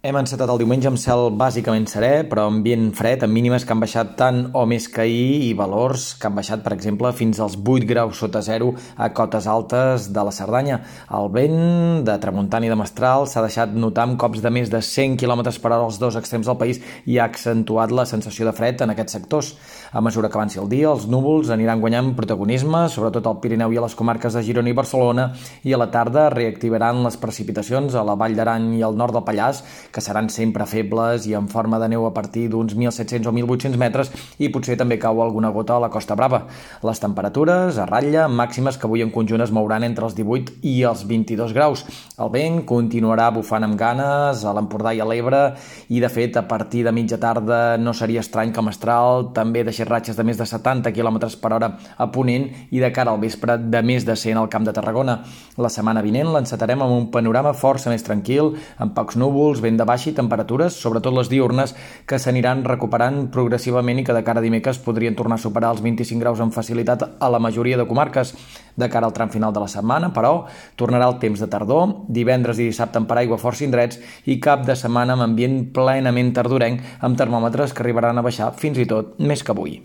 Hem encetat el diumenge amb cel bàsicament serè, però ambient fred, amb mínimes que han baixat tant o més que ahir i valors que han baixat, per exemple, fins als 8 graus sota zero a cotes altes de la Cerdanya. El vent de tramuntana i de mestral s'ha deixat notar amb cops de més de 100 km per hora als dos extrems del país i ha accentuat la sensació de fred en aquests sectors. A mesura que avanci el dia, els núvols aniran guanyant protagonisme, sobretot al Pirineu i a les comarques de Girona i Barcelona, i a la tarda reactivaran les precipitacions a la Vall d'Aran i al nord del Pallars, que seran sempre febles i en forma de neu a partir d'uns 1.700 o 1.800 metres i potser també cau alguna gota a la Costa Brava. Les temperatures a ratlla màximes que avui en conjunt es mouran entre els 18 i els 22 graus. El vent continuarà bufant amb ganes a l'Empordà i a l'Ebre i de fet a partir de mitja tarda no seria estrany que Mestral també deixés ratxes de més de 70 km per hora a Ponent i de cara al vespre de més de 100 al Camp de Tarragona. La setmana vinent l'encetarem amb un panorama força més tranquil, amb pocs núvols, vent de baix i temperatures, sobretot les diurnes, que s'aniran recuperant progressivament i que de cara a dimecres podrien tornar a superar els 25 graus amb facilitat a la majoria de comarques. De cara al tram final de la setmana, però, tornarà el temps de tardor, divendres i dissabte en paraigua força indrets i cap de setmana amb ambient plenament tardorenc amb termòmetres que arribaran a baixar fins i tot més que avui.